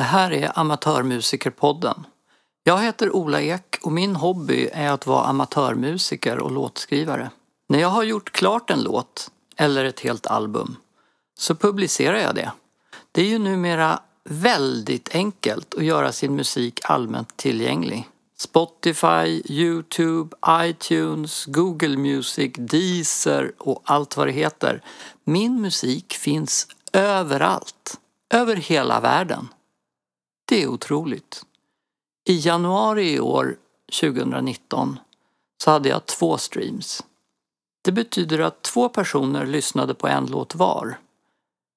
Det här är Amatörmusikerpodden. Jag heter Ola Ek och min hobby är att vara amatörmusiker och låtskrivare. När jag har gjort klart en låt, eller ett helt album, så publicerar jag det. Det är ju numera väldigt enkelt att göra sin musik allmänt tillgänglig. Spotify, Youtube, iTunes, Google Music, Deezer och allt vad det heter. Min musik finns överallt, över hela världen. Det är otroligt. I januari i år, 2019, så hade jag två streams. Det betyder att två personer lyssnade på en låt var.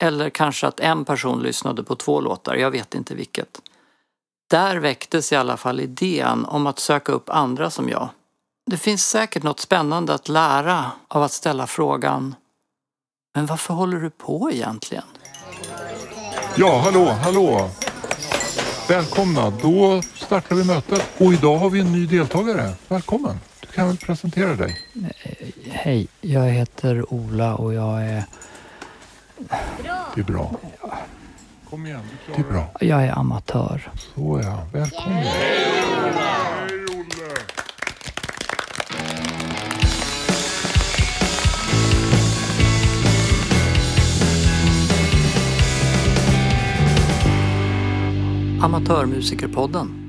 Eller kanske att en person lyssnade på två låtar, jag vet inte vilket. Där väcktes i alla fall idén om att söka upp andra som jag. Det finns säkert något spännande att lära av att ställa frågan Men varför håller du på egentligen? Ja, hallå, hallå. Välkomna. Då startar vi mötet. Och idag har vi en ny deltagare. Välkommen. Du kan väl presentera dig. Hej, jag heter Ola och jag är, Det är bra. Kom igen, du Det är klarar bra. jag är amatör. Så ja, välkommen. Amatörmusikerpodden.